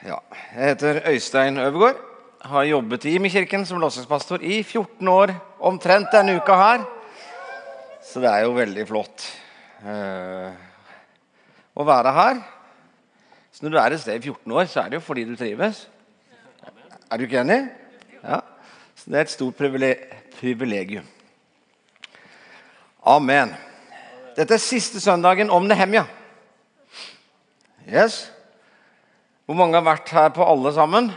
Ja, jeg heter Øystein Øvergaard. Har jobbet i Imekirken som låsingspastor i 14 år, omtrent denne uka her. Så det er jo veldig flott uh, å være her. Så når du er et sted i 14 år, så er det jo fordi du trives. Er du ikke enig? Ja. Så det er et stort privilegium. Amen. Dette er siste søndagen om Nehemja. Yes. Hvor mange har vært her på alle sammen?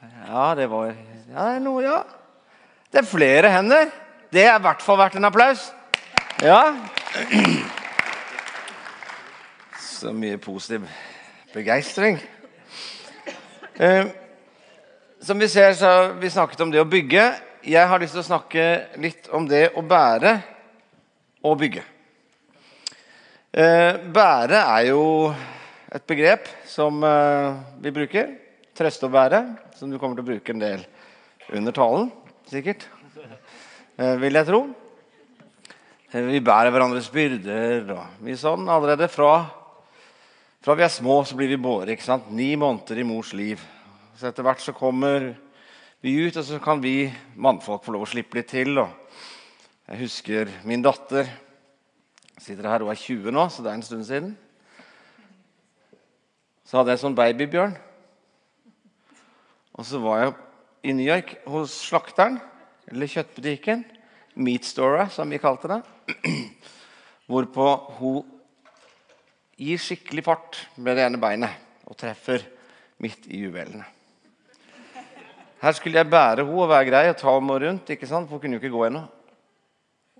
Ja, det var Ja, noe, ja. Det er flere hender. Det er i hvert fall verdt en applaus. Ja. Så mye positiv begeistring. Eh, som vi ser, så har vi snakket om det å bygge. Jeg har lyst til å snakke litt om det å bære og bygge. Eh, bære er jo et begrep som eh, vi bruker. Trøste og bære, som du kommer til å bruke en del under talen, sikkert. Eh, vil jeg tro. Eh, vi bærer hverandres byrder og mye sånn. Allerede fra, fra vi er små, så blir vi båret. ikke sant? Ni måneder i mors liv. Så etter hvert så kommer vi ut, og så kan vi mannfolk få lov å slippe litt til. Og jeg husker min datter sitter her, hun er 20 nå, så det er en stund siden. Så hadde jeg sånn babybjørn. Og så var jeg i New York hos slakteren, eller kjøttbutikken. Meat Store, som vi kalte det. Hvorpå hun gir skikkelig fart med det ene beinet og treffer midt i juvelene. Her skulle jeg bære henne og være grei og ta henne rundt, ikke sant? for hun kunne jo ikke gå ennå.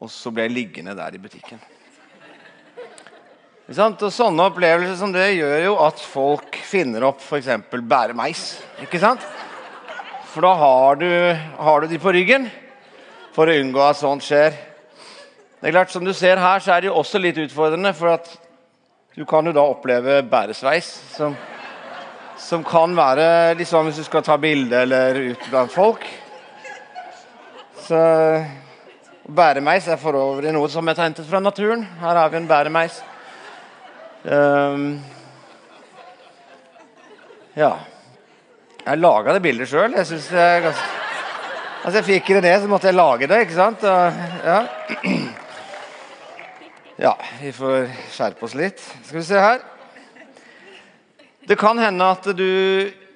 Og så ble jeg liggende der i butikken. Og Sånne opplevelser som det gjør jo at folk finner opp f.eks. bæremeis. Ikke sant? For da har du, har du de på ryggen for å unngå at sånt skjer. Det er klart, Som du ser her, så er det jo også litt utfordrende. For at du kan jo da oppleve bæresveis, som, som kan være sånn hvis du skal ta bilde eller ut blant folk. Så Bæremeis er for øvrig noe som er hentet fra naturen. Her har vi en bæremeis. Um, ja. Jeg laga det bildet sjøl. Altså, jeg fikk det ned, så måtte jeg lage det, ikke sant? Og, ja. ja, vi får skjerpe oss litt. Skal vi se her. Det kan hende at du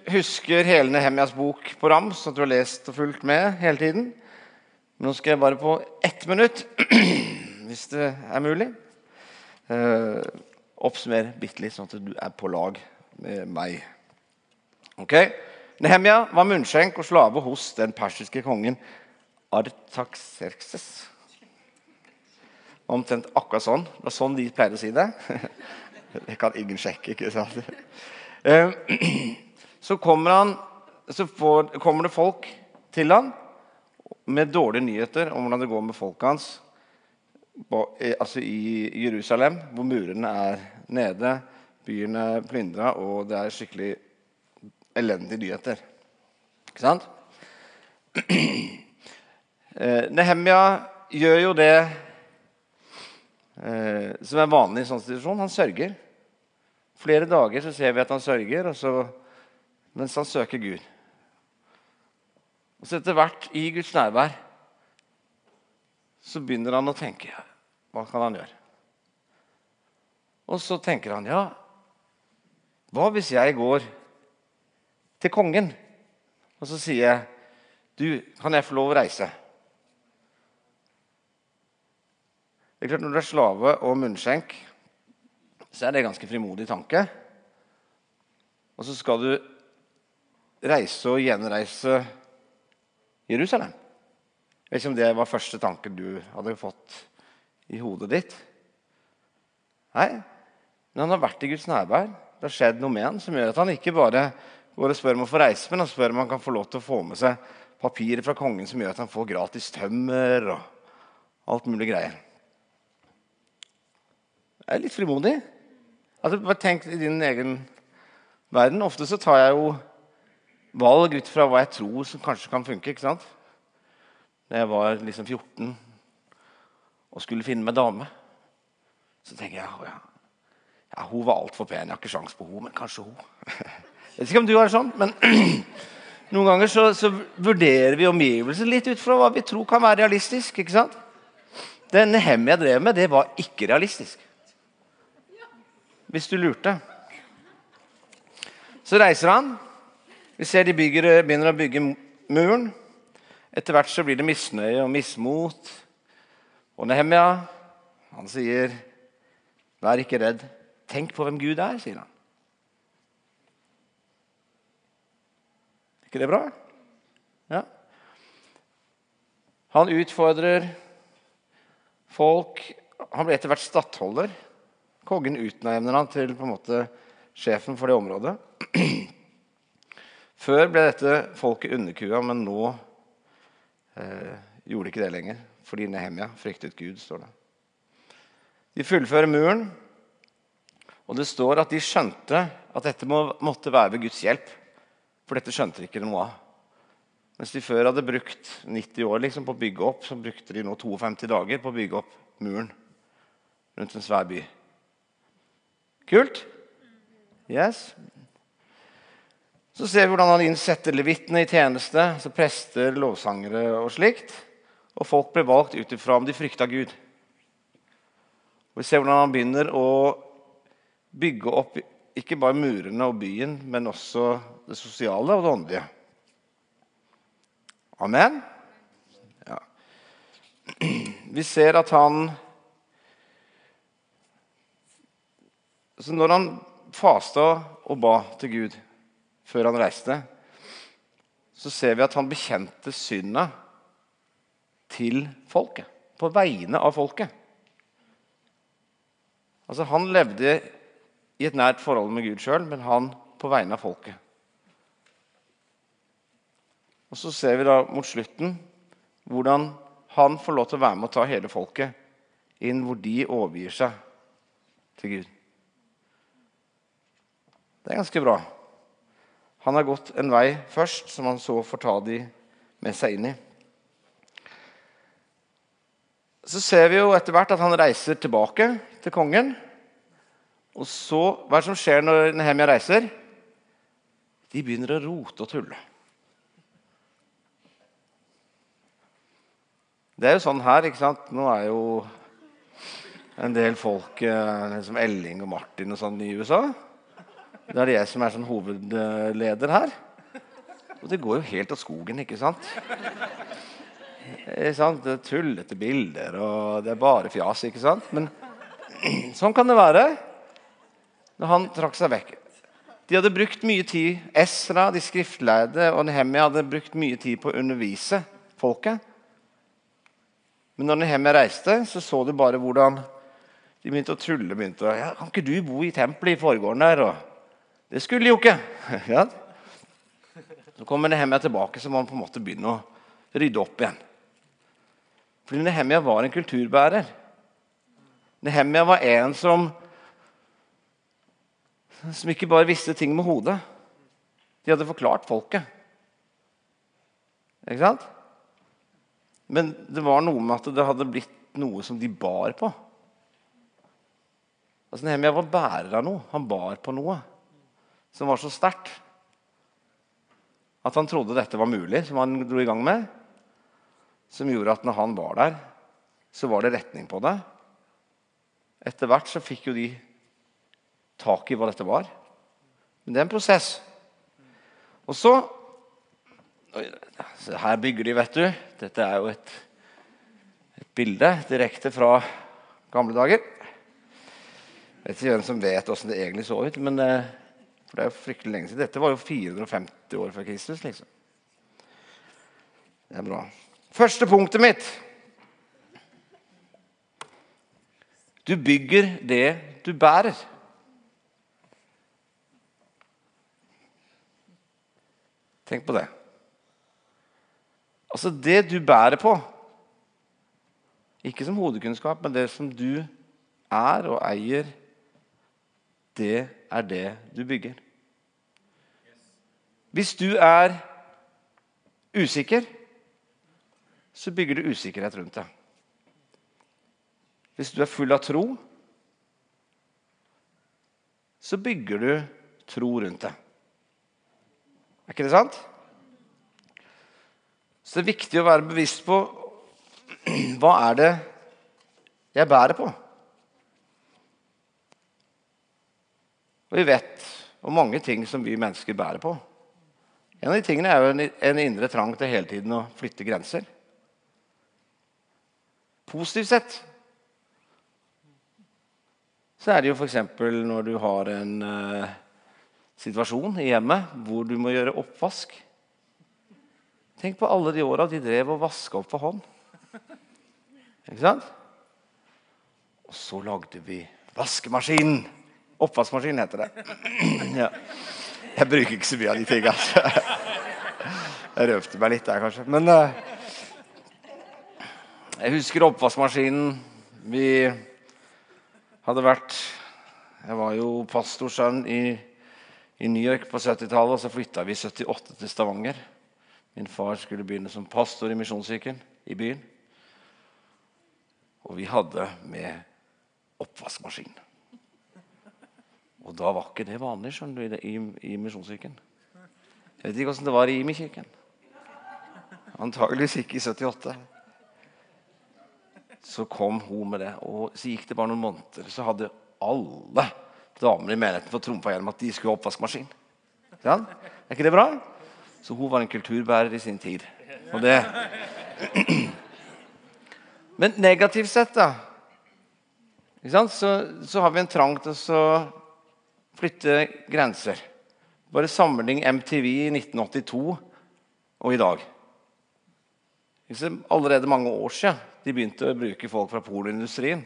husker hele Nehemjas bok på rams, at du har lest og fulgt med hele tiden. Nå skal jeg bare på ett minutt, hvis det er mulig. Uh, oppsummere bitte litt, sånn at du er på lag med meg. Ok? Nehemia var munnskjenk og slave hos den persiske kongen Artaxerxes. Omtrent akkurat sånn. Det var sånn de pleier å si det. Det kan ingen sjekke, ikke sant? Eh, så kommer, han, så får, kommer det folk til han med dårlige nyheter om hvordan det går med folket hans altså i Jerusalem, hvor murene er nede, byen er plyndra, og det er skikkelig elendige nyheter. Ikke sant? Eh, Nehemia gjør jo det eh, som er vanlig i sånn situasjon. Han sørger. Flere dager så ser vi at han sørger så, mens han søker Gud. Og så etter hvert, i Guds nærvær, så begynner han å tenke hva kan han gjøre? Og så tenker han ja, hva hvis jeg går til kongen og så sier jeg, du, kan jeg få lov å reise? Det er klart Når du er slave og munnskjenk, så er det en ganske frimodig tanke. Og så skal du reise og gjenreise Jerusalem. Jeg vet ikke om det var første tanke du hadde fått i hodet ditt. Nei, men han har vært i Guds nærvær. Det har skjedd noe med han som gjør at han ikke bare går og spør om å få reise, men han spør om han kan få lov til å få med seg papirer fra kongen som gjør at han får gratis tømmer og alt mulig greier. Det er litt frimodig. Altså, bare tenk i din egen verden. Ofte så tar jeg jo valg ut fra hva jeg tror som kanskje kan funke. ikke sant? Da jeg var liksom 14 og skulle finne meg dame, så tenker jeg ja, ja hun var altfor pen. Jeg har ikke sjans på hun, men kanskje hun. Jeg vet ikke om du har det sånn, men noen ganger så, så vurderer vi omgivelser litt ut fra hva vi tror kan være realistisk. ikke sant? Det Nehemia drev med, det var ikke realistisk. Hvis du lurte. Så reiser han. Vi ser de bygger, begynner å bygge muren. Etter hvert så blir det misnøye og mismot. Og Nehemia, han sier, 'Vær ikke redd. Tenk på hvem Gud er', sier han. Er ikke det bra? Ja. Han utfordrer folk. Han blir etter hvert stattholder. Kongen utnevner han til på en måte sjefen for det området. Før ble dette folket underkua, men nå eh, gjorde de ikke det lenger. Fordi Nehemia fryktet Gud, står det. De fullfører muren, og det står at de skjønte at dette må, måtte være ved Guds hjelp. For dette skjønte de ikke noe av. Mens de før hadde brukt 90 år liksom, på å bygge opp, så brukte de nå 52 dager på å bygge opp muren rundt en svær by. Kult? Yes. Så ser vi hvordan han innsetter levitene i tjeneste, altså prester, lovsangere og slikt. Og folk ble valgt ut ifra om de frykta Gud. Og Vi ser hvordan han begynner å bygge opp ikke bare murene og byen, men også det sosiale og det åndelige. Amen? Ja. Vi ser at han Så når han fasta og ba til Gud før han reiste, så ser vi at han bekjente synda til folket. På vegne av folket. Altså Han levde i et nært forhold med Gud sjøl, men han på vegne av folket. Og Så ser vi da mot slutten hvordan han får lov til å være med og ta hele folket inn hvor de overgir seg til Gud. Det er ganske bra. Han har gått en vei først som han så får ta de med seg inn i. Så ser vi jo etter hvert at han reiser tilbake til kongen. Og så, Hva er det som skjer når Nehemia reiser? De begynner å rote og tulle. Det er jo sånn her. ikke sant? Nå er jo en del folk, eh, som Elling og Martin og sånn i USA det er det jeg som er sånn hovedleder her. Og det går jo helt av skogen, ikke sant? Ikke sant? Det er tullete bilder, og det er bare fjas. ikke sant? Men sånn kan det være når han trakk seg vekk. De hadde brukt mye tid, Esra, de skriftleide og Nehemia hadde brukt mye tid på å undervise folket. Men når Nehemia reiste, så så du bare hvordan de begynte å tulle. begynte å, ja, 'Kan ikke du bo i tempelet i forgården der?' og det skulle de jo ikke. Ja. Så kommer Nehemia tilbake, så må han på en måte begynne å rydde opp igjen. Fordi Nehemia var en kulturbærer. Nehemia var en som, som ikke bare visste ting med hodet. De hadde forklart folket. Ikke sant? Men det var noe med at det hadde blitt noe som de bar på. Altså Nehemia var bærer av noe. Han bar på noe som var så sterkt at han trodde dette var mulig, som han dro i gang med. Som gjorde at når han var der, så var det retning på det. Etter hvert så fikk jo de tak i hva dette var. Men det er en prosess. Og så Her bygger de, vet du. Dette er jo et, et bilde direkte fra gamle dager. Jeg vet ikke hvem som vet åssen det egentlig så ut. men... Eh, for det er jo fryktelig lenge siden. Dette var jo 450 år før Kristus. liksom. Det er bra. Første punktet mitt Du bygger det du bærer. Tenk på det. Altså det du bærer på Ikke som hodekunnskap, men det som du er og eier, det er det du bygger. Hvis du er usikker, så bygger du usikkerhet rundt deg. Hvis du er full av tro, så bygger du tro rundt deg. Er ikke det sant? Så det er viktig å være bevisst på hva er det jeg bærer på. Og vi vet om mange ting som vi mennesker bærer på. En av de tingene er jo en, indre trang til hele tiden å flytte grenser. Positivt sett så er det jo f.eks. når du har en uh, situasjon i hjemmet hvor du må gjøre oppvask. Tenk på alle de åra de drev og vaska opp for hånd. Ikke sant? Og så lagde vi vaskemaskinen. Oppvaskmaskin heter det. ja. Jeg bruker ikke så mye av de tinga. Jeg røpte meg litt der, kanskje. Men uh, jeg husker oppvaskmaskinen. Vi hadde vært Jeg var jo pastorsønn i, i New York på 70-tallet, og så flytta vi i 78 til Stavanger. Min far skulle begynne som pastor i Misjonskirken i byen. Og vi hadde med oppvaskmaskin. Og da var ikke det vanlig skjønner du, i, i Misjonskirken. Jeg vet ikke åssen det var i Imi-kirken. Antageligvis ikke i 78. Så kom hun med det, og så gikk det bare noen måneder. Så hadde alle damer i menigheten fått trumfa gjennom at de skulle ha oppvaskmaskin. Ja? Er ikke det bra? Så hun var en kulturbærer i sin tid. Og det Men negativt sett, da, så, så har vi en trang til å flytte grenser. Bare sammenlign MTV i 1982 og i dag. Allerede mange år siden de begynte å bruke folk fra pornoindustrien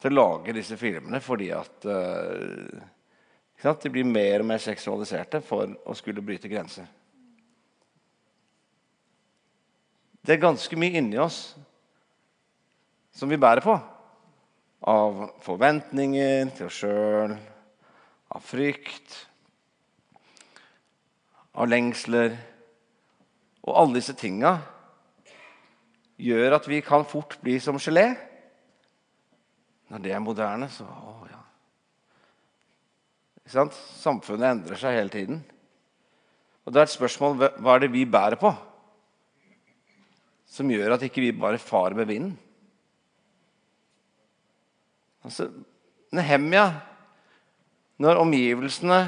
til å lage disse filmene fordi at uh, de blir mer og mer seksualiserte for å skulle bryte grenser. Det er ganske mye inni oss som vi bærer på. Av forventninger til oss sjøl, av frykt, av lengsler. Og alle disse tinga gjør at vi kan fort bli som gelé. Når det er moderne, så å, ja. Samfunnet endrer seg hele tiden. Og det er et spørsmål hva er det vi bærer på, som gjør at ikke vi bare farer med vinden. Altså, Nehemja, når omgivelsene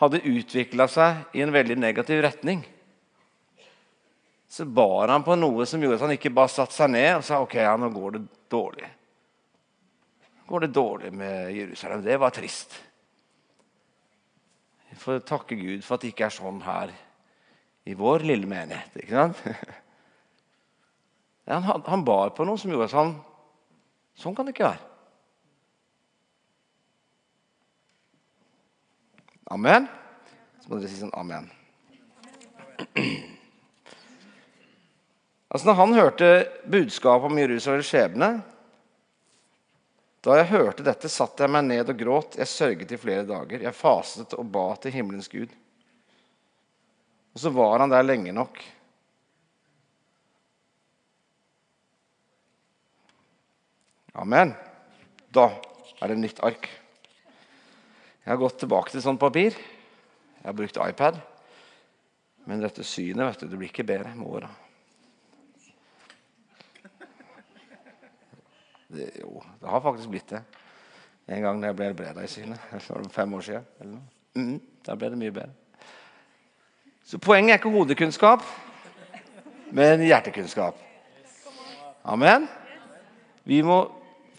hadde utvikla seg i en veldig negativ retning, så bar han på noe som gjorde at han ikke bare satte seg ned og sa ok, ja, nå går det dårlig. Går det dårlig med Jerusalem? Det var trist. Vi får takke Gud for at det ikke er sånn her i vår lille menighet. ikke sant? Han, han bar på noe som gjorde han Sånn kan det ikke være. Amen. Så må dere si sånn amen. Altså når han hørte budskapet om Jerusalems skjebne Da jeg hørte dette, satte jeg meg ned og gråt. Jeg sørget i flere dager. Jeg fastet og ba til himmelens Gud. Og så var han der lenge nok. Amen. Da er det nytt ark. Jeg har gått tilbake til sånt papir. Jeg har brukt iPad. Men dette synet vet du, det blir ikke bedre med åra. Det, jo, det har faktisk blitt det. En gang da jeg ble helbreda i synet. Var fem år siden. Eller noe. Mm, da ble det mye bedre. Så poenget er ikke hodekunnskap, men hjertekunnskap. Amen. Vi må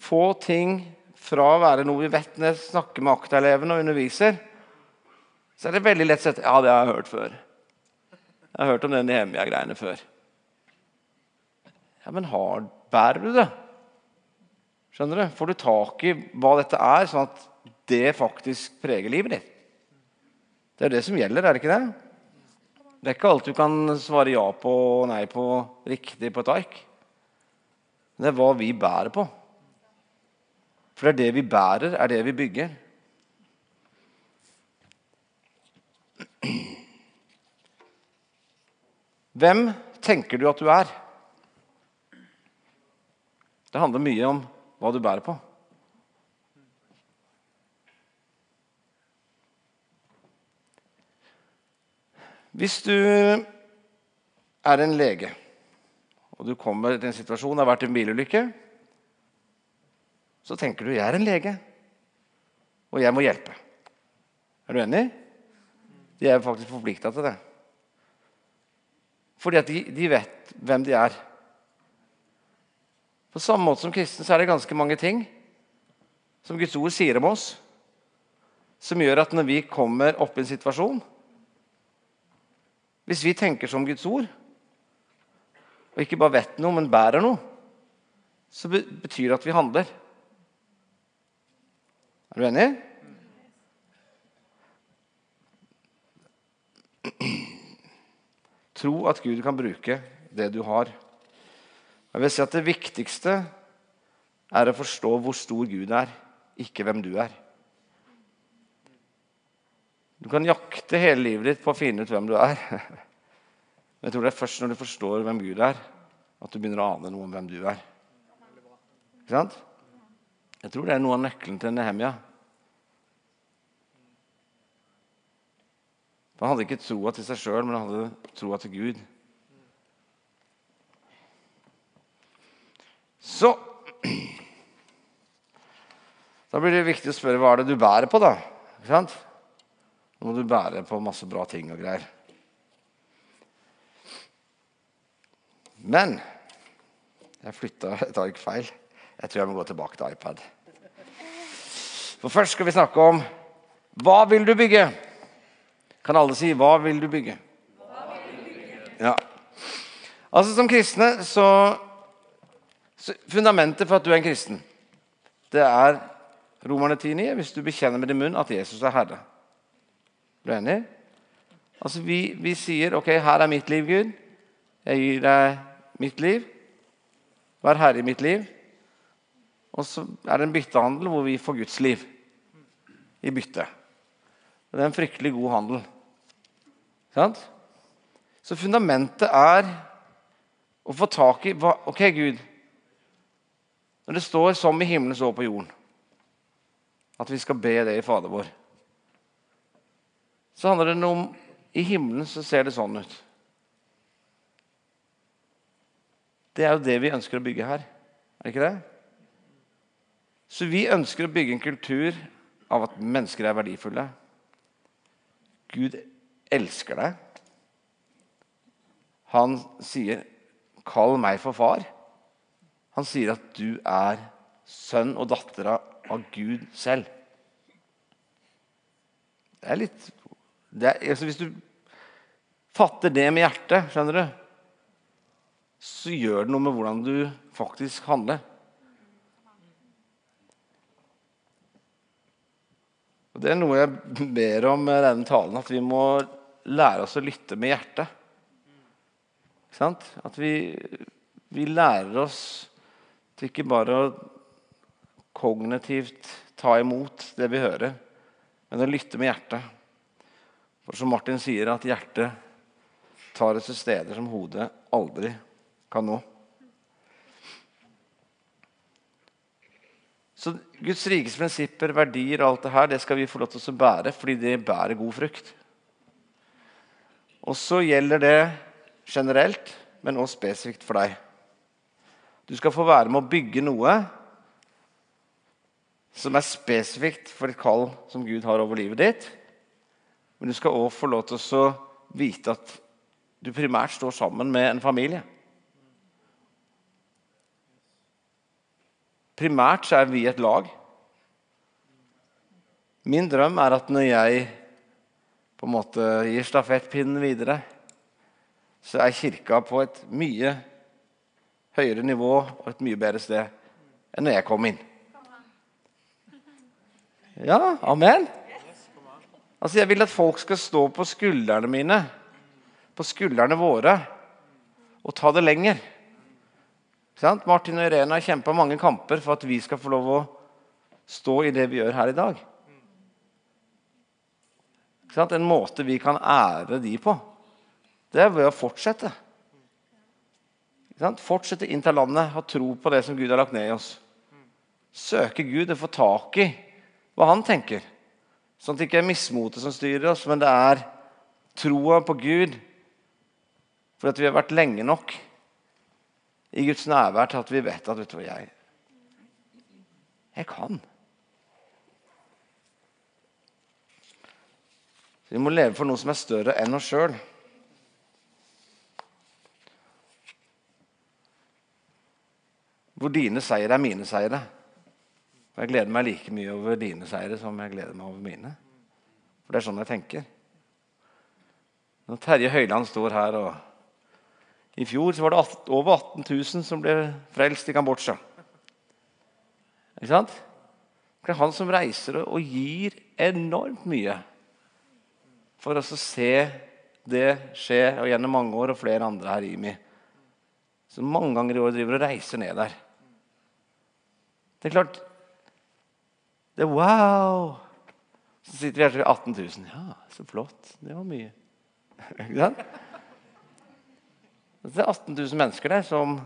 få ting fra å være noe vi vet når jeg snakker med aktaelevene og underviser, så er det veldig lett å si ja, det har jeg hørt før. Jeg har hørt om den Nehemia-greiene før. Ja, Men har, bærer du det? Skjønner du? Får du tak i hva dette er, sånn at det faktisk preger livet ditt? Det er det som gjelder, er det ikke det? Det er ikke alt du kan svare ja på og nei på riktig på et ark. Det er hva vi bærer på. For det er det vi bærer, er det vi bygger. Hvem tenker du at du er? Det handler mye om hva du bærer på. Hvis du er en lege, og du kommer til en situasjon, har vært en bilulykke, så tenker du jeg er en lege, og jeg må hjelpe. Er du enig? De er faktisk forplikta til det. Fordi at de, de, vet hvem de er. På samme måte som kristne så er det ganske mange ting som Guds ord sier om oss, som gjør at når vi kommer opp i en situasjon Hvis vi tenker som Guds ord, og ikke bare vet noe, men bærer noe, så betyr det at vi handler. Er du enig? Tro at Gud kan bruke det du har. Jeg vil si at Det viktigste er å forstå hvor stor Gud er, ikke hvem du er. Du kan jakte hele livet ditt på å finne ut hvem du er. Men jeg tror det er først når du forstår hvem Gud er, at du begynner å ane noe om hvem du er. Ikke sant? Jeg tror det er noe av nøkkelen til Nehemia. Han hadde ikke troa til seg sjøl, men han hadde troa til Gud. Så Da blir det viktig å spørre hva er det du bærer på. da? Ikke sant? Nå må du bære på masse bra ting og greier. Men jeg flytta et ark feil. Jeg tror jeg må gå tilbake til iPad. For Først skal vi snakke om hva vil du bygge? Kan alle si 'hva vil du bygge'? Ja. Altså Som kristne så Fundamentet for at du er en kristen, det er Romerne 10,9 hvis du bekjenner med din munn at Jesus er Herre. Er du enig? Altså vi, vi sier 'OK, her er mitt liv, Gud. Jeg gir deg mitt liv. Vær herre i mitt liv. Og så er det en byttehandel hvor vi får Guds liv i bytte. Det er en fryktelig god handel. Sant? Så fundamentet er å få tak i hva, Ok, Gud. Når det står 'som i himmelen, så på jorden', at vi skal be det i Fader vår, så handler det om I himmelen så ser det sånn ut. Det er jo det vi ønsker å bygge her. Er det ikke det? Så vi ønsker å bygge en kultur av at mennesker er verdifulle. Gud elsker deg. Han sier, 'Kall meg for far'. Han sier at du er sønn og datter av Gud selv. Det er litt det er, altså Hvis du fatter det med hjertet, skjønner du så gjør det noe med hvordan du faktisk handler. Og Det er noe jeg ber om med denne talen, at vi må lære oss å lytte med hjertet. At vi, vi lærer oss til ikke bare å kognitivt ta imot det vi hører, men å lytte med hjertet. For som Martin sier, at hjertet tar oss til steder som hodet aldri kan nå. Så Guds rikes prinsipper, verdier og alt det her, det skal vi få lov til å bære fordi det bærer god frukt. Og så gjelder det generelt, men også spesifikt for deg. Du skal få være med å bygge noe som er spesifikt for et kall som Gud har over livet ditt. Men du skal òg få lov til å vite at du primært står sammen med en familie. Primært så er vi et lag. Min drøm er at når jeg på en måte gir stafettpinnen videre, så er Kirka på et mye høyere nivå og et mye bedre sted enn når jeg kom inn. Ja, amen. Altså, Jeg vil at folk skal stå på skuldrene mine, på skuldrene våre, og ta det lenger. Martin og Irene har kjempa mange kamper for at vi skal få lov å stå i det vi gjør her i dag. En måte vi kan ære de på, det er ved å fortsette. Fortsette inn til landet, ha tro på det som Gud har lagt ned i oss. Søke Gud og få tak i hva han tenker. Sånn at det ikke er mismotet som styrer oss, men det er troa på Gud for at vi har vært lenge nok i Guds nærvær til at vi vet at vet du hva, jeg, jeg kan. Vi må leve for noe som er større enn oss sjøl. Hvor dine seire er mine seire. Og Jeg gleder meg like mye over dine seire som jeg gleder meg over mine. For det er sånn jeg tenker. Når Terje Høiland står her og I fjor så var det over 18 000 som ble frelst i Kambodsja. Ikke sant? Det er han som reiser og gir enormt mye for oss å se det skje og gjennom mange år, og flere andre her i IMI. Som mange ganger i år driver og reiser ned der. Det er klart Det er wow! Så sitter vi her til 18 000. Ja, så flott. Det var mye. Ikke sant? Det er 18 000 mennesker der som,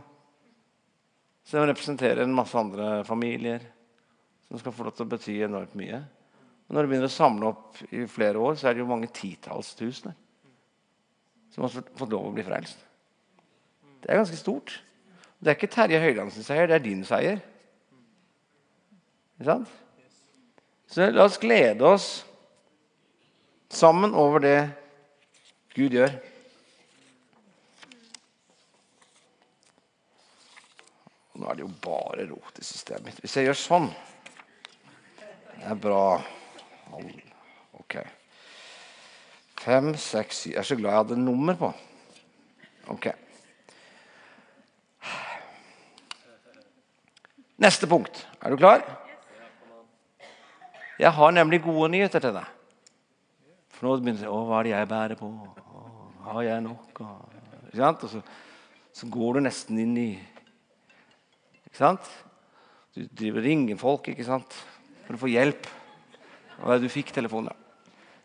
som representerer en masse andre familier. Som skal få lov til å bety enormt mye. Og når du begynner å samle opp i flere år, så er det jo mange titalls tusener som har fått lov å bli frelst. Det er ganske stort. Det er ikke Terje Høylands seier, det er din seier. Ikke sant? Så la oss glede oss sammen over det Gud gjør. Nå er det jo bare rot i systemet mitt. Hvis jeg gjør sånn Det er bra. Ok. Fem, seks, syv Jeg er så glad jeg hadde nummer på. Ok. Neste punkt. Er du klar? Jeg har nemlig gode nyheter til deg. For nå begynner det å, hva er det jeg bærer på? Å, har jeg nok? Og så, så, går du nesten inn i Ikke sant? Du driver ringer folk ikke sant? for å få hjelp. Og du fikk telefonen.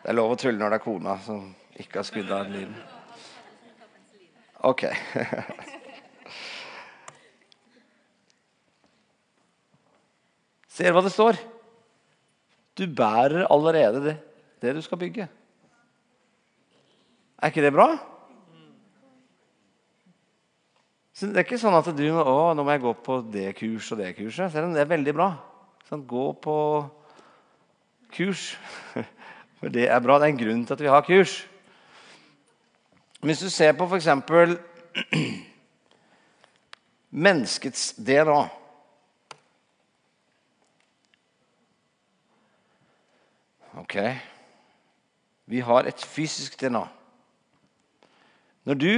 Det er lov å tulle når det er kona som ikke har skudd av lyden. Ok. Ser hva det står. Du bærer allerede det, det du skal bygge. Er ikke det bra? Så Det er ikke sånn at du å, nå må jeg gå på det kurset og det kurset. Selv om det er veldig bra. Sånn, gå på kurs. For det er bra. Det er en grunn til at vi har kurs. Hvis du ser på f.eks. menneskets DNA Ok. Vi har et fysisk DNA. Når du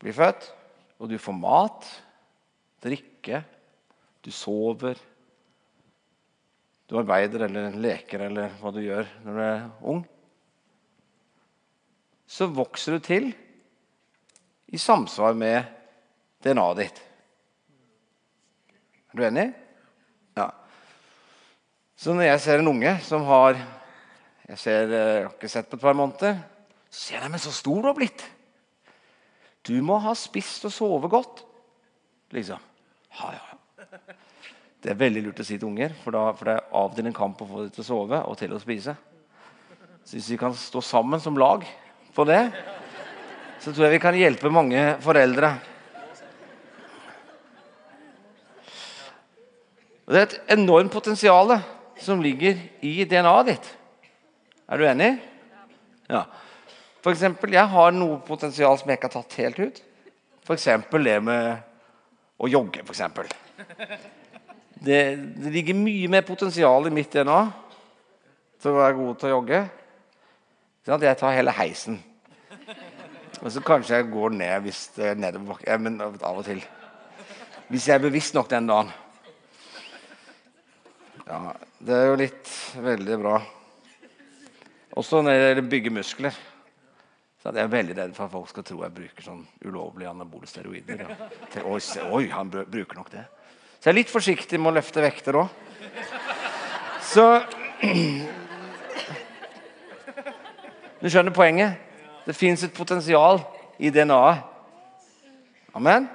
blir født, og du får mat, drikke, du sover Du arbeider eller leker eller hva du gjør når du er ung Så vokser du til i samsvar med DNA-et ditt. Er du enig? Ja. Så når jeg ser en unge som har Jeg, ser, eh, jeg har ikke sett på et par måneder. Så sier jeg men så stor du har blitt. Du må ha spist og sovet godt. Liksom. Ja, ja. Det er veldig lurt å si til unger, for, da, for det er av til en kamp å få dem til å sove og til å spise. Så hvis vi kan stå sammen som lag på det, så tror jeg vi kan hjelpe mange foreldre. Og det er et enormt potensial som ligger i DNA-et ditt. Er du enig? Ja. For eksempel, jeg har noe potensial som jeg ikke har tatt helt ut. F.eks. det med å jogge. For det, det ligger mye mer potensial i mitt DNA til å være god til å jogge. Sånn at jeg tar hele heisen. Og så kanskje jeg går ned hvis det er nedover ja, men av og til. Hvis jeg er bevisst nok den dagen. Ja, det er jo litt veldig bra. Også når det gjelder bygge muskler. Så jeg er veldig redd for at folk skal tro jeg bruker sånn ulovlige anabole steroider. Ja. Oi, oi, han bruker nok det. Så jeg er litt forsiktig med å løfte vekter òg. Så Du skjønner poenget? Det fins et potensial i DNA-et. Amen.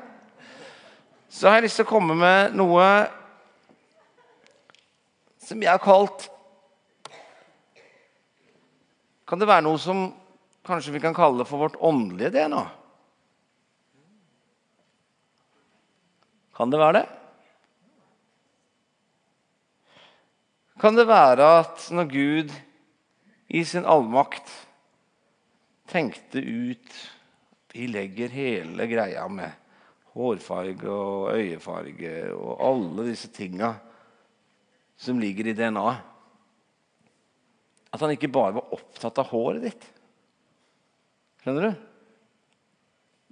Så har jeg lyst til å komme med noe som jeg har kalt Kan det være noe som kanskje vi kan kalle for vårt åndelige DNA? Kan det være det? Kan det være at når Gud i sin allmakt tenkte ut Vi legger hele greia med hårfarge og øyefarge og alle disse tinga som ligger i DNA-et. At han ikke bare var opptatt av håret ditt. Skjønner du?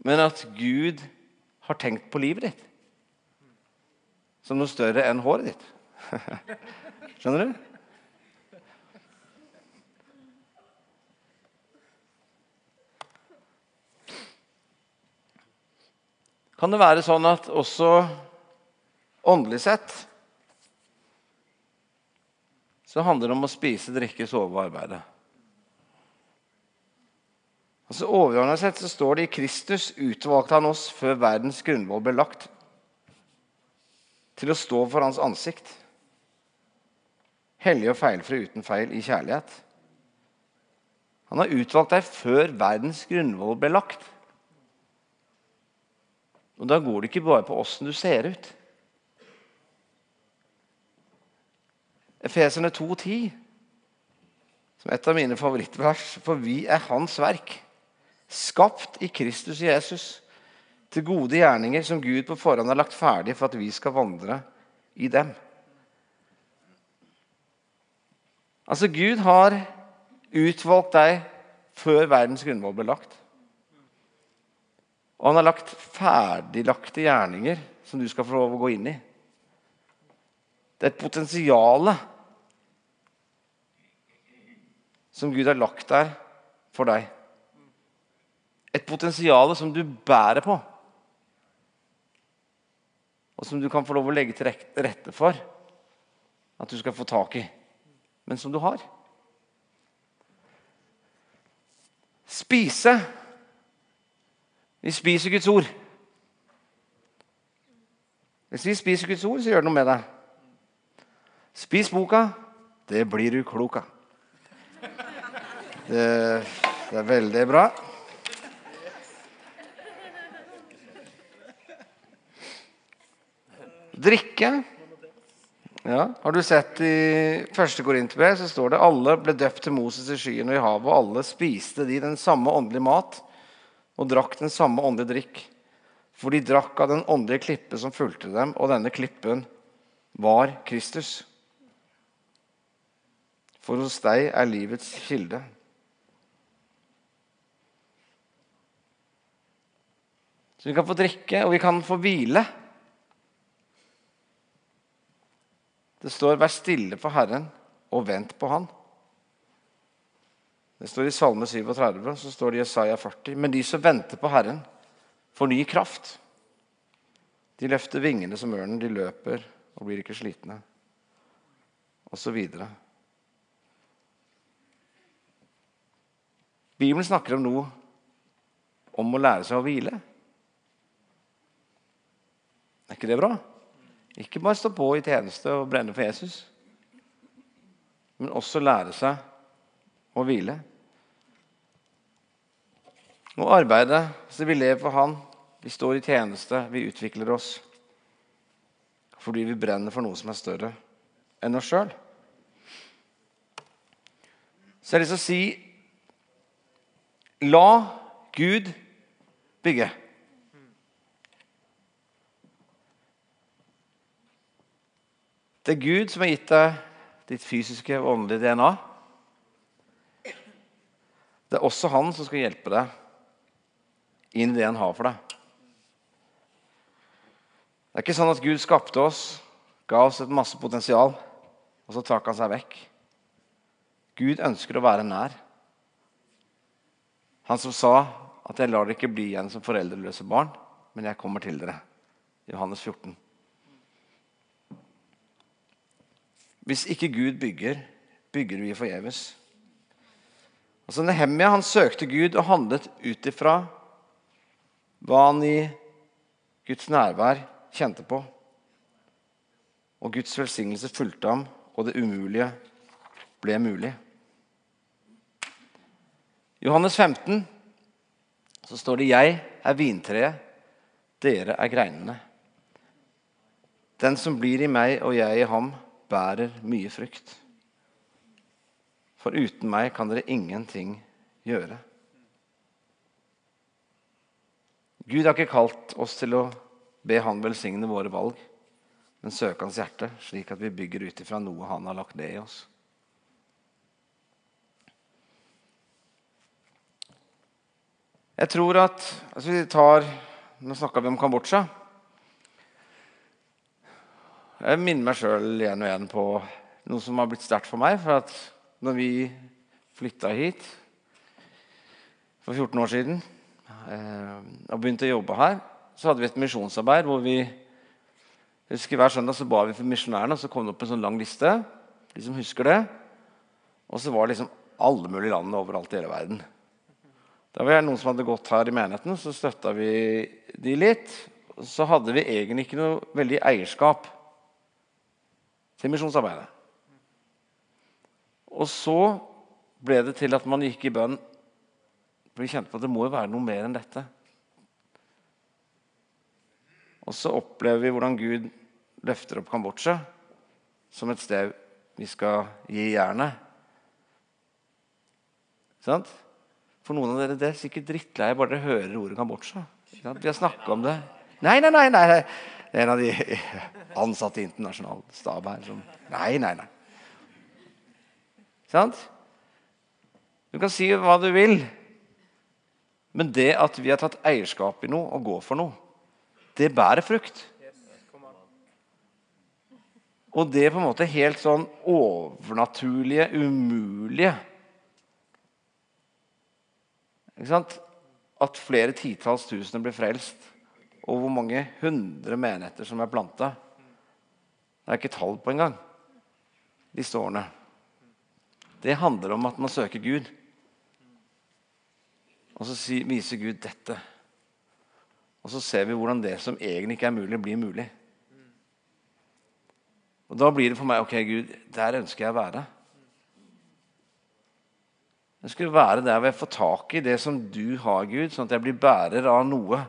Men at Gud har tenkt på livet ditt som noe større enn håret ditt. Skjønner du? Kan det være sånn at også åndelig sett så handler det om å spise, drikke, sove og arbeide? Altså Overordna sett så står det i Kristus utvalgte han oss før verdens grunnvoll ble lagt, til å stå for hans ansikt. Hellig og feilfri uten feil i kjærlighet. Han har utvalgt deg før verdens grunnvoll ble lagt. Og da går det ikke bare på åssen du ser ut. Efeserne 2,10, som et av mine favorittvers, for vi er Hans verk, skapt i Kristus Jesus, til gode gjerninger som Gud på forhånd har lagt ferdig for at vi skal vandre i dem. Altså, Gud har utvalgt deg før verdens grunnvoll ble lagt. Og han har lagt ferdiglagte gjerninger som du skal få lov å gå inn i. Det er et potensial som Gud har lagt der for deg. Et potensial som du bærer på. Og som du kan få lov å legge til rette for at du skal få tak i. Men som du har. Spise vi spiser Guds ord. Hvis vi spiser Guds ord, så gjør det noe med deg. Spis boka. Det blir du klok av. Det, det er veldig bra. Drikke. Ja, har du sett i første Korinterbrev så står det alle ble døpt til Moses i skyen og i havet, og alle spiste de den samme åndelige mat og drakk den samme åndelige drikk. For de drakk av den åndelige klippe som fulgte dem, og denne klippen var Kristus. For hos deg er livets kilde. Så vi kan få drikke, og vi kan få hvile. Det står 'vær stille for Herren og vent på Han'. Det står i Salme 37, så står det i Jesaja 40. Men de som venter på Herren, får ny kraft. De løfter vingene som ørnen, de løper og blir ikke slitne. Og så videre. Bibelen snakker om noe om å lære seg å hvile. Er ikke det bra? Ikke bare stå på i tjeneste og brenne for Jesus, men også lære seg å hvile. Og arbeidet så vi lever for Han. Vi står i tjeneste, vi utvikler oss. Fordi vi brenner for noe som er større enn oss sjøl. Så jeg har lyst til å si La Gud bygge. Det er Gud som har gitt deg ditt fysiske og åndelige DNA. Det er også han som skal hjelpe deg inn i det han har for deg. Det er ikke sånn at Gud skapte oss, ga oss et masse potensial, og så trakk han seg vekk. Gud ønsker å være nær. Han som sa at 'jeg lar dere ikke bli igjen som foreldreløse barn', men jeg kommer til dere. Johannes 14. Hvis ikke Gud bygger, bygger vi forgjeves. Altså Nehemia han søkte Gud og handlet ut ifra hva han i Guds nærvær kjente på. Og Guds velsignelse fulgte ham, og det umulige ble mulig. Johannes 15 så står det 'Jeg er vintreet, dere er greinene'. Den som blir i meg og jeg i ham, bærer mye frukt. For uten meg kan dere ingenting gjøre. Gud har ikke kalt oss til å be Han velsigne våre valg, men søke Hans hjerte, slik at vi bygger ut ifra noe Han har lagt ned i oss. Jeg tror at altså vi tar, Nå snakka vi om Kambodsja. Jeg minner meg sjøl igjen og igjen på noe som har blitt sterkt for meg. For at når vi flytta hit for 14 år siden eh, og begynte å jobbe her, så hadde vi et misjonsarbeid hvor vi jeg husker Hver søndag så ba vi for misjonærene, og så kom det opp en sånn lang liste. De som husker det. Og så var det liksom alle mulige land overalt i hele verden. Da var det noen som hadde gått her i menigheten, så støtta vi de litt. Så hadde vi egentlig ikke noe veldig eierskap til misjonsarbeidet. Og så ble det til at man gikk i bønn. Vi kjente på at det må jo være noe mer enn dette. Og så opplever vi hvordan Gud løfter opp Kambodsja som et sted vi skal gi jernet. Sant? For noen av dere det er sikkert drittlei bare dere hører ordet Kambodsja. Vi har snakka om det. Nei, nei, nei, nei. Det er en av de ansatte i internasjonal stab her som Nei, nei, nei. Sant? Du kan si hva du vil, men det at vi har tatt eierskap i noe og går for noe, det bærer frukt. Og det er på en måte helt sånn overnaturlige, umulige? At flere titalls tusener blir frelst, og hvor mange hundre menigheter som er planta. Det er ikke tall på engang disse årene. Det handler om at man søker Gud. Og så viser Gud dette. Og så ser vi hvordan det som egentlig ikke er mulig, blir mulig. Og Da blir det for meg ok, Gud, der ønsker jeg å være. Jeg skulle være der hvor jeg får tak i det som du har, Gud, sånn at jeg blir bærer av noe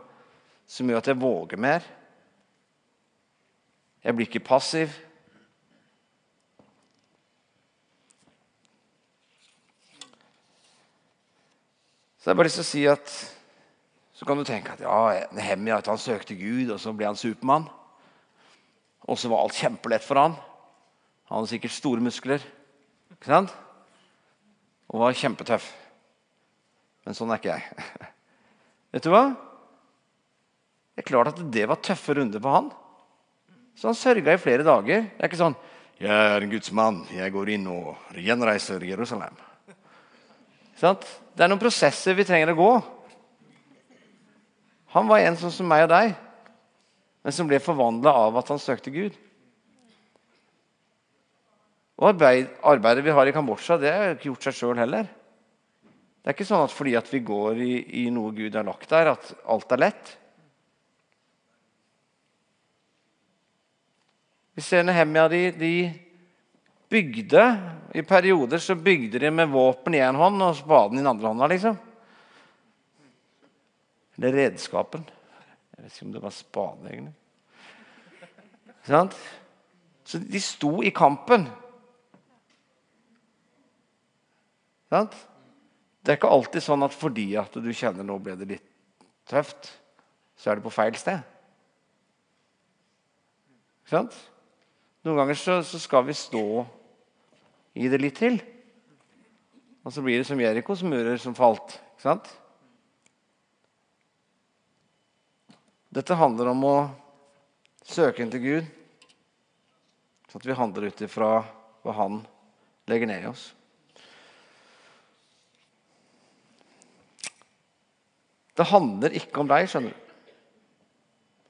som gjør at jeg våger mer. Jeg blir ikke passiv. Så jeg har bare lyst til å si at så kan du tenke at ja, Nehemia han søkte Gud, og så ble han Supermann. Og så var alt kjempelett for han. Han hadde sikkert store muskler. Ikke sant? Og var kjempetøff. Men sånn er ikke jeg. Vet du hva? Det er klart at det var tøffe runder for han. Så han sørga i flere dager. Det er ikke sånn 'Jeg er en Guds mann. Jeg går inn og gjenreiser Jerusalem.' Det er noen prosesser vi trenger å gå. Han var en sånn som meg og deg, men som ble forvandla av at han søkte Gud. Og arbeid, Arbeidet vi har i Kambodsja, det har ikke gjort seg sjøl heller. Det er ikke sånn at fordi at vi går i, i noe Gud har lagt der, at alt er lett. Vi ser Nehemia de, de bygde I perioder så bygde de med våpen i én hånd og spaden i den andre hånda. liksom. Eller redskapen. Jeg vet ikke om det var spade, egentlig. Så de sto i kampen. Sant? Det er ikke alltid sånn at fordi at du kjenner nå ble det litt tøft, så er det på feil sted. Sant? Noen ganger så, så, skal vi stå i det litt til. Og så blir det som Jerikos murer som falt. Ikke sant? Dette handler om å søke inn til Gud, sånn at vi handler ut ifra hva Han legger ned i oss. Det handler ikke om deg, skjønner du.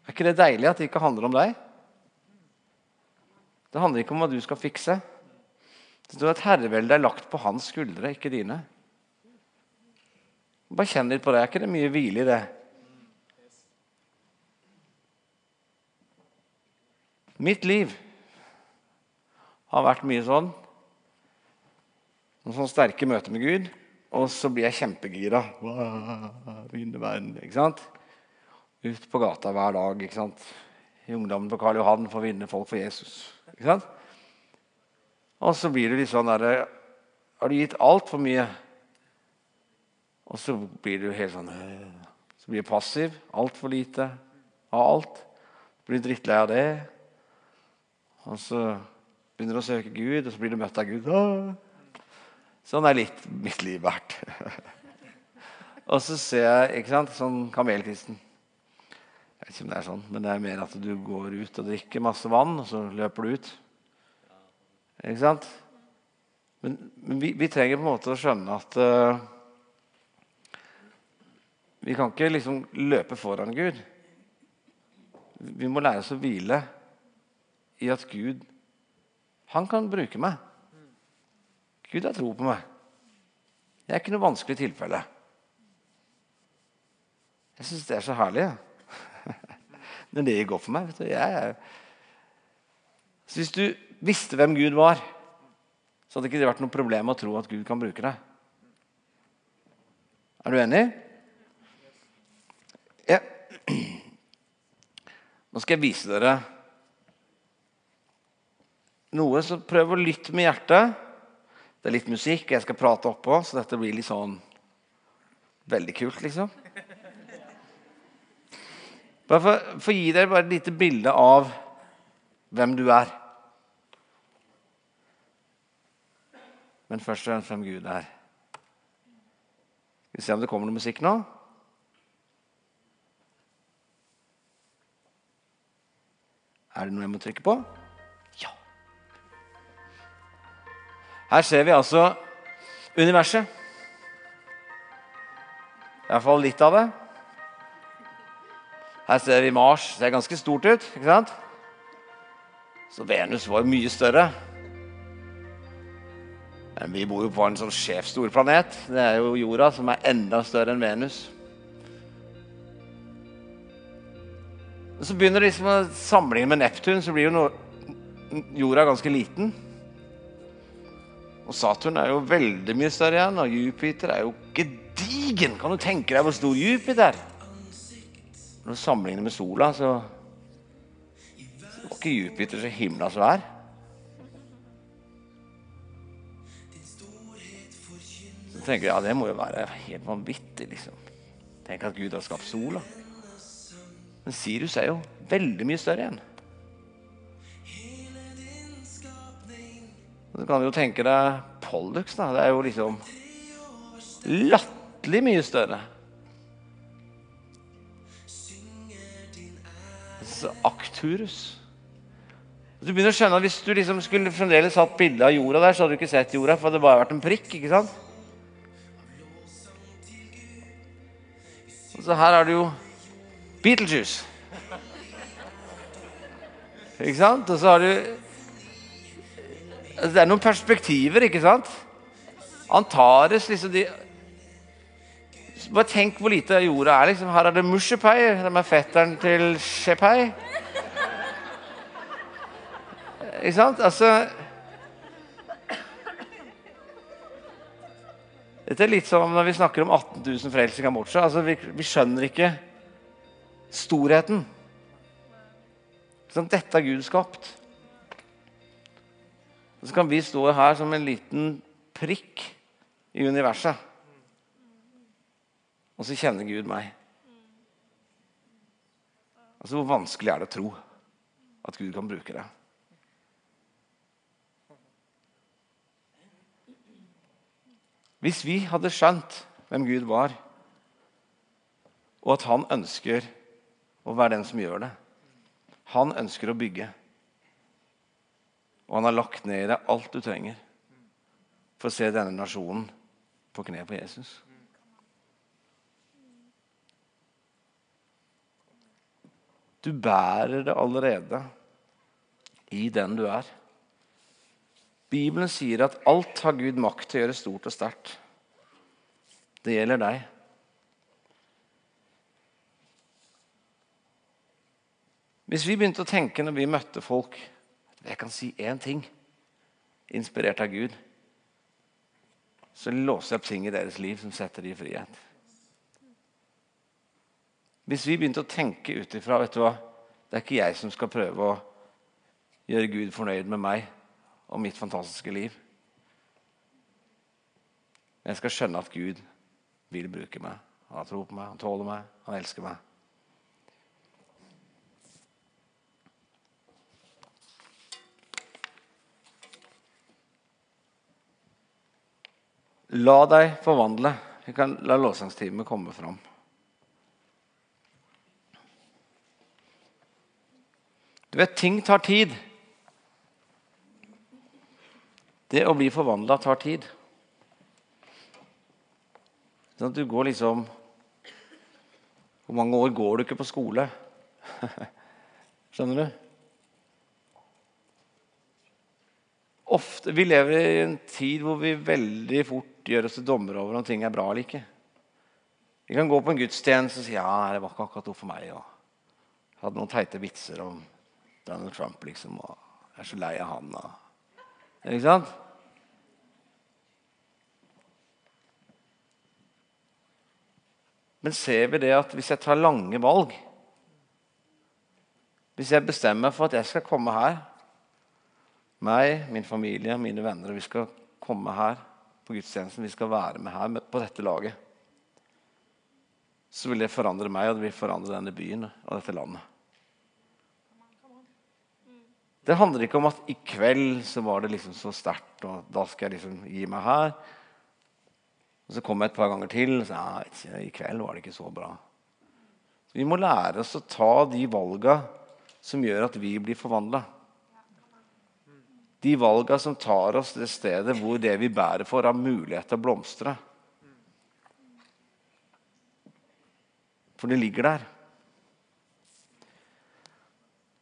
Er ikke det deilig at det ikke handler om deg? Det handler ikke om hva du skal fikse. Det står at herreveldet er lagt på hans skuldre, ikke dine. Bare kjenn litt på det. Er ikke det mye hvile i det? Mitt liv har vært mye sånn. Noen sånne sterke møter med Gud. Og så blir jeg kjempegira. Ikke sant? Ut på gata hver dag. ikke sant? I ungdommen på Karl Johan for å vinne folk for Jesus. ikke sant? Og så blir det litt sånn der, Har du gitt altfor mye? Og så blir du helt sånn Så blir du passiv. Altfor lite av alt. Blir drittlei av det. Og så begynner du å søke Gud, og så blir du møtt av Gud. Sånn er litt mitt liv vært. og så ser jeg ikke sant, sånn kamelkristen. Jeg vet ikke om det er sånn, men det er mer at du går ut og drikker masse vann, og så løper du ut. Ikke sant? Men, men vi, vi, trenger på en måte å skjønne at uh, vi kan ikke liksom løpe foran Gud. Vi må lære oss å hvile i at Gud han kan bruke meg. Gud har tro på meg. Det er ikke noe vanskelig tilfelle. Jeg syns det er så herlig. Ja. Når det går for meg. jeg... Så Hvis du visste hvem Gud var, så hadde ikke det vært noe problem å tro at Gud kan bruke deg. Er du enig? Ja. Nå skal jeg vise dere noe, så prøv å lytte med hjertet. Det er litt musikk, jeg skal prate oppå, så dette blir litt sånn veldig kult, liksom. Bare for, for å gi dere bare et lite bilde av hvem du er. Men først og fremst hvem Gud er. Skal vi se om det kommer noe musikk nå? Er det noe jeg må trykke på? Her ser vi altså universet. Iallfall litt av det. Her ser vi Mars. Det ser ganske stort ut. ikke sant? Så Venus var jo mye større. Men vi bor jo på en sånn sjefstor planet. Det er jo jorda, som er enda større enn Venus. Og så begynner liksom å sammenligne med Neptun, så blir jo jorda ganske liten. Og Saturn er jo veldig mye større igjen, og Jupiter er jo gedigen. Kan du tenke deg hvor stor Jupiter er? Når du sammenligner med sola, så var ikke Jupiter så himla svær. Så tenker jeg ja, det må jo være helt vanvittig, liksom. Tenk at Gud har skapt sola. Men Sirius er jo veldig mye større igjen. Du kan jo tenke deg Pollux. da, Det er jo liksom latterlig mye større. Akturus. Du begynner å skjønne at Hvis du liksom skulle fremdeles hatt bilde av jorda der, så hadde du ikke sett jorda, for det hadde bare vært en prikk. ikke sant? Og så her er det jo Beetlejuice. Ikke sant? Og så har du det er noen perspektiver, ikke sant? Antares liksom de Bare tenk hvor lite jorda er. liksom. Her er det Mushepai, som er fetteren til Shepai. Ikke sant? Altså Dette er litt som når vi snakker om 18 000 frelser i Kambodsja. Altså, vi, vi, skjønner ikke storheten. Sånn, dette har Gud skapt. Og så kan vi stå her som en liten prikk i universet. Og så kjenner Gud meg. Altså, Hvor vanskelig er det å tro at Gud kan bruke det? Hvis vi hadde skjønt hvem Gud var, og at han ønsker å være den som gjør det Han ønsker å bygge. Og han har lagt ned i deg alt du trenger for å se denne nasjonen på kne på Jesus. Du bærer det allerede i den du er. Bibelen sier at alt har Gud makt til å gjøre stort og sterkt. Det gjelder deg. Hvis vi begynte å tenke når vi møtte folk jeg kan si én ting, inspirert av Gud. så låser jeg opp ting i deres liv som setter dem i frihet. Hvis vi begynte å tenke ut ifra vet du hva, Det er ikke jeg som skal prøve å gjøre Gud fornøyd med meg og mitt fantastiske liv. Jeg skal skjønne at Gud vil bruke meg. Han har tro på meg, han tåler meg, han elsker meg. La deg forvandle. Vi kan la lovsangstimen komme fram. Du vet, ting tar tid. Det å bli forvandla tar tid. Sånn at du går liksom Hvor mange år går du ikke på skole? Skjønner du? Ofte, Vi lever i en tid hvor vi veldig fort gjør oss til dommere over om ting er bra eller ikke. Vi kan gå på en gudstjeneste og si ja, det var ikke akkurat noe for meg. Og hadde noen teite vitser om Donald Trump, liksom. Og jeg er så lei av han. Og, ikke sant? Men ser vi det at hvis jeg tar lange valg Hvis jeg bestemmer for at jeg skal komme her meg, min familie, mine venner. Vi skal komme her på gudstjenesten. Vi skal være med her på dette laget. Så vil det forandre meg, og det vil forandre denne byen og dette landet. Det handler ikke om at i kveld så var det liksom så sterkt, og da skal jeg liksom gi meg her. Og Så kom jeg et par ganger til og så ja, i kveld var det ikke så bra. vi må lære oss å ta de valga som gjør at vi blir forvandla. De valga som tar oss det stedet hvor det vi bærer for, har mulighet til å blomstre. For det ligger der.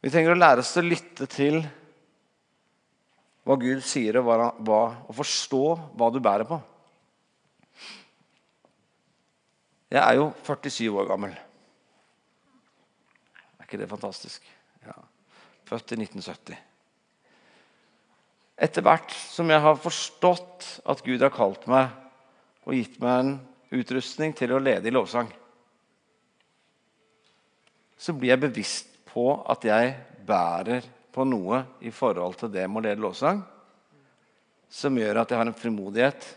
Vi trenger å lære oss å lytte til hva Gud sier, og, hva, og forstå hva du bærer på. Jeg er jo 47 år gammel. Er ikke det fantastisk? Ja. Født i 1970. Etter hvert som jeg har forstått at Gud har kalt meg og gitt meg en utrustning til å lede i lovsang, så blir jeg bevisst på at jeg bærer på noe i forhold til det med å lede lovsang, som gjør at jeg har en frimodighet.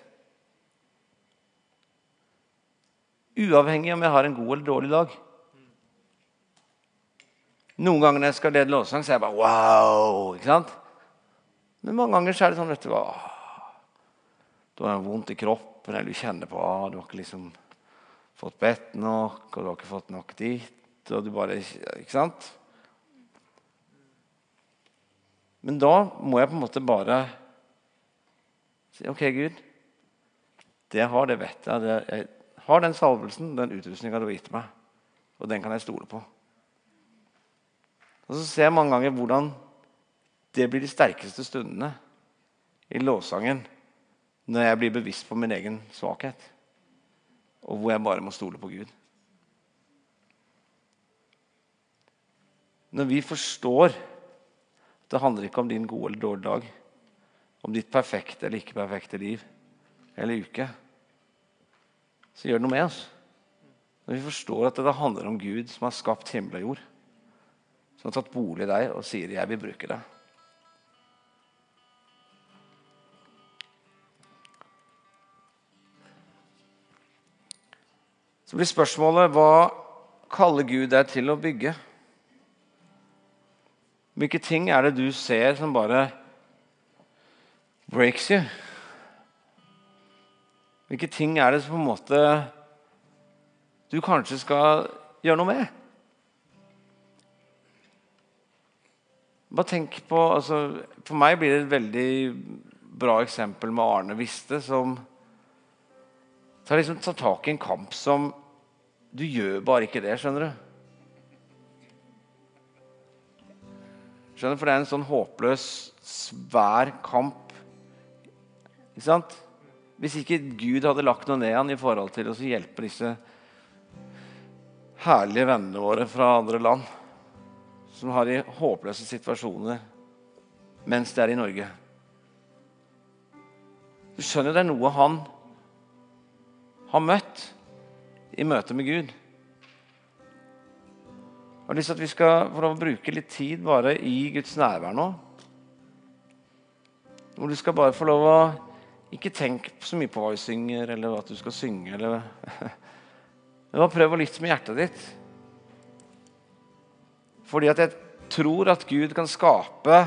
Uavhengig om jeg har en god eller dårlig dag. Noen ganger når jeg skal lede lovsang, så er jeg bare wow. ikke sant? Men mange ganger så er det sånn vet Du hva, du har vondt i kroppen, eller du kjenner på at du har ikke liksom fått bedt nok, og du har ikke fått nok dit. og du bare, ikke sant? Men da må jeg på en måte bare si OK, Gud. Det jeg har, det vet jeg. Det, jeg har den salvelsen, den utrustninga du har gitt meg. Og den kan jeg stole på. Og så ser jeg mange ganger hvordan det blir de sterkeste stundene i lovsangen når jeg blir bevisst på min egen svakhet, og hvor jeg bare må stole på Gud. Når vi forstår at det handler ikke om din gode eller dårlige dag, om ditt perfekte eller ikke perfekte liv eller uke, så gjør det noe med oss. Når vi forstår at det handler om Gud som har skapt himmel og jord, som har tatt bolig i deg og sier 'jeg vil bruke det'. Så blir spørsmålet hva kaller Gud deg til å bygge? Hvilke ting er det du ser som bare breaks you? Hvilke ting er det som på en måte du kanskje skal gjøre noe med? Bare tenk på, altså, For meg blir det et veldig bra eksempel med Arne Viste, som tar, liksom, tar tak i en kamp som du gjør bare ikke det, skjønner du. Skjønner? For det er en sånn håpløs, svær kamp. Ikke sant? Hvis ikke Gud hadde lagt noe ned han i forhold til å hjelpe disse herlige vennene våre fra andre land, som har de håpløse situasjoner mens de er i Norge. Du skjønner det er noe han har møtt i møte med Gud. Jeg har lyst til at vi skal få lov å bruke litt tid bare i Guds nærvær nå. Hvor du skal bare få lov å Ikke tenke så mye på hva vi synger, eller at du skal synge. eller... Men prøv å lytte med hjertet ditt. Fordi at jeg tror at Gud kan skape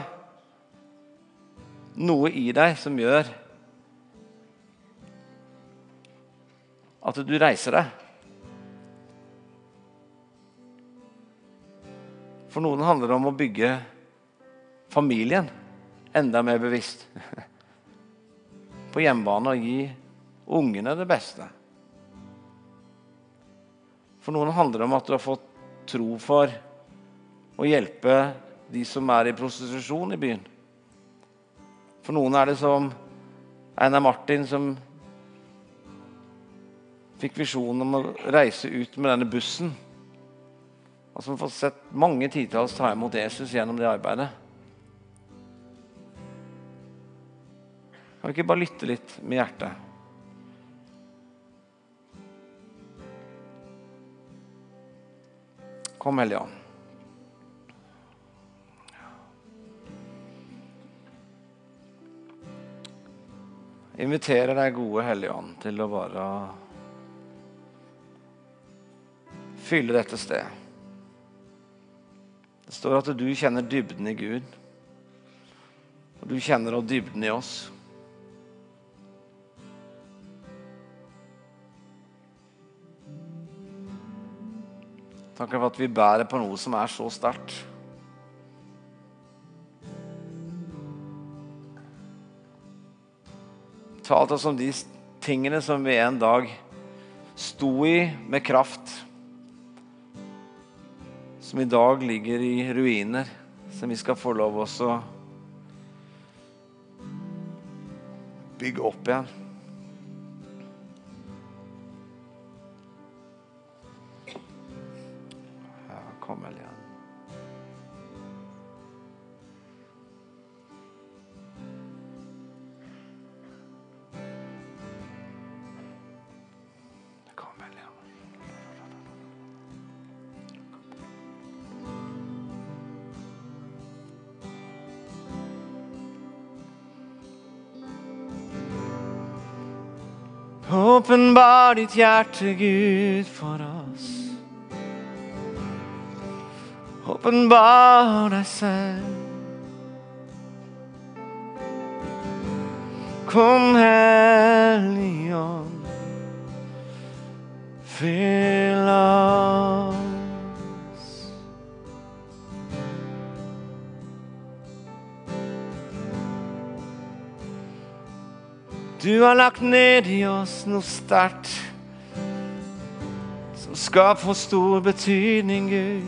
noe i deg som gjør at du reiser deg. For noen handler det om å bygge familien enda mer bevisst. På hjemmebane og gi ungene det beste. For noen handler det om at du har fått tro for å hjelpe de som er i prostitusjon i byen. For noen er det som Einar Martin, som fikk visjonen om å reise ut med denne bussen. Og som fått sett mange titalls ta imot Jesus gjennom det arbeidet. Kan vi ikke bare lytte litt med hjertet? Kom, Hellige Ånd. inviterer deg, gode Hellige Ånd, til å bare fylle dette stedet. Det står at du kjenner dybden i Gud, og du kjenner også dybden i oss. Takk for at vi bærer på noe som er så sterkt. Talt oss om de tingene som vi en dag sto i med kraft. Som i dag ligger i ruiner, som vi skal få lov også bygge opp igjen. Åpenbar ditt hjerte, Gud, for oss. Åpenbar deg selv. Kom, Helligånd, fyll oss. Du har lagt ned i oss noe sterkt skal få stor betydning, Gud.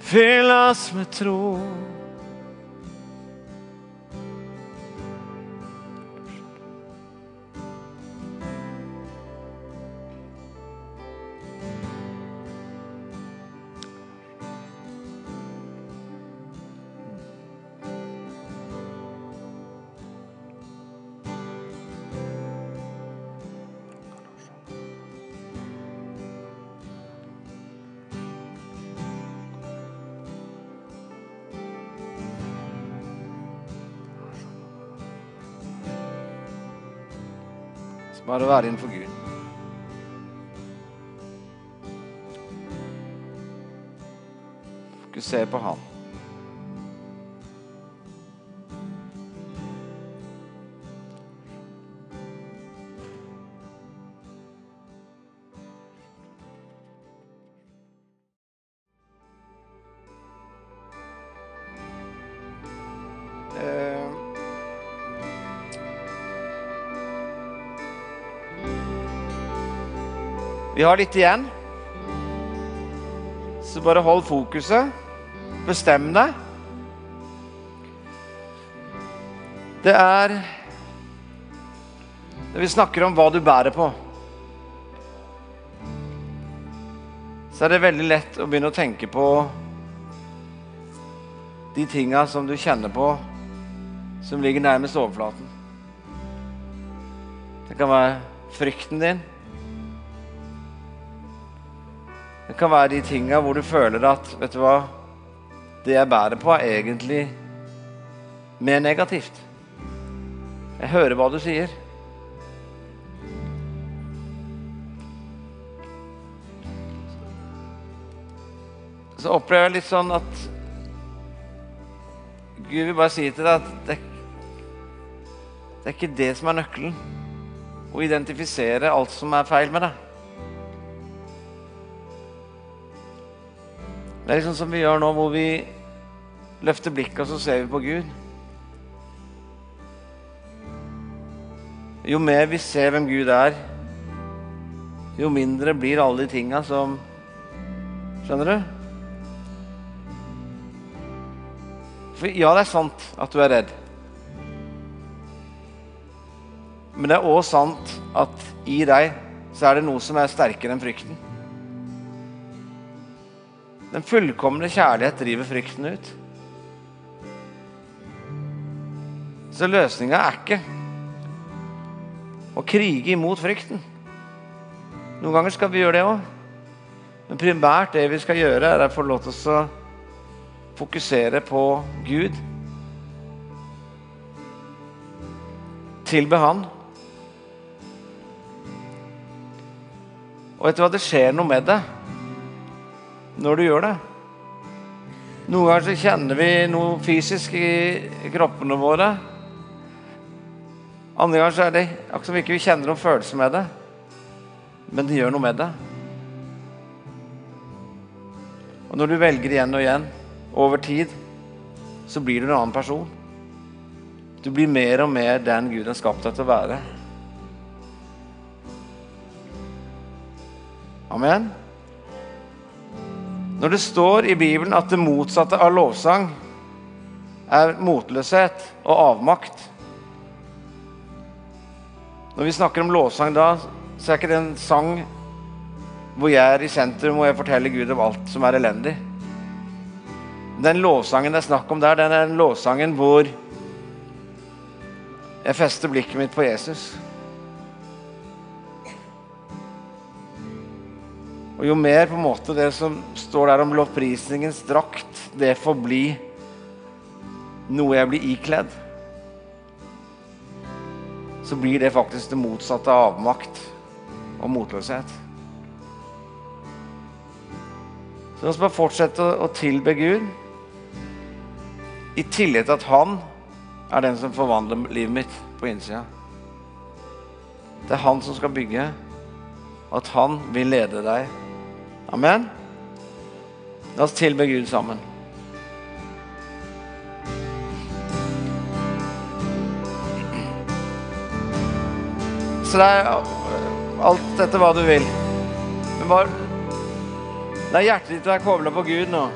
Fyll oss med tro. Bare være innenfor Gud. Fokuser på Han. Vi har litt igjen. Så bare hold fokuset. Bestem deg. Det er Når vi snakker om hva du bærer på, så er det veldig lett å begynne å tenke på de tinga som du kjenner på som ligger nærmest overflaten. Det kan være frykten din. Kan være de tinga hvor du føler at vet du hva, det jeg bærer på, er egentlig mer negativt. Jeg hører hva du sier. Så opplever jeg litt sånn at Gud vil bare si til deg at det, det er ikke det som er nøkkelen. Å identifisere alt som er feil med deg. Det er liksom som vi gjør nå, hvor vi løfter blikket, og så ser vi på Gud. Jo mer vi ser hvem Gud er, jo mindre blir alle de tinga som Skjønner du? For ja, det er sant at du er redd. Men det er òg sant at i deg så er det noe som er sterkere enn frykten. Den fullkomne kjærlighet driver frykten ut. Så løsninga er ikke å krige imot frykten. Noen ganger skal vi gjøre det òg. Men primært det vi skal gjøre, er å få lov til å fokusere på Gud. Tilbe Han. Og vet du hva, det skjer noe med det når du gjør det. Noen ganger så kjenner vi noe fysisk i kroppene våre. Andre ganger så er det akkurat som vi ikke kjenner noen følelse med det. Men det gjør noe med det. Og når du velger igjen og igjen over tid, så blir du en annen person. Du blir mer og mer den Gud har skapt deg til å være. Amen. Når det står i Bibelen at det motsatte av lovsang er motløshet og avmakt Når vi snakker om lovsang da, så er ikke det en sang hvor jeg er i sentrum og jeg forteller Gud om alt som er elendig. Den lovsangen det er snakk om der, den er den lovsangen hvor jeg fester blikket mitt på Jesus. Og jo mer på en måte det som står der om lovprisningens drakt, det får bli noe jeg blir ikledd, så blir det faktisk det motsatte av avmakt og motløshet. Så la oss bare fortsette å tilbe Gud i tillit til at han er den som forvandler livet mitt på innsida. Det er han som skal bygge, at han vil lede deg. Amen. La oss tilbe Gud sammen. Så det er alt dette hva du vil. Men bare La hjertet ditt være kobla på Gud nå.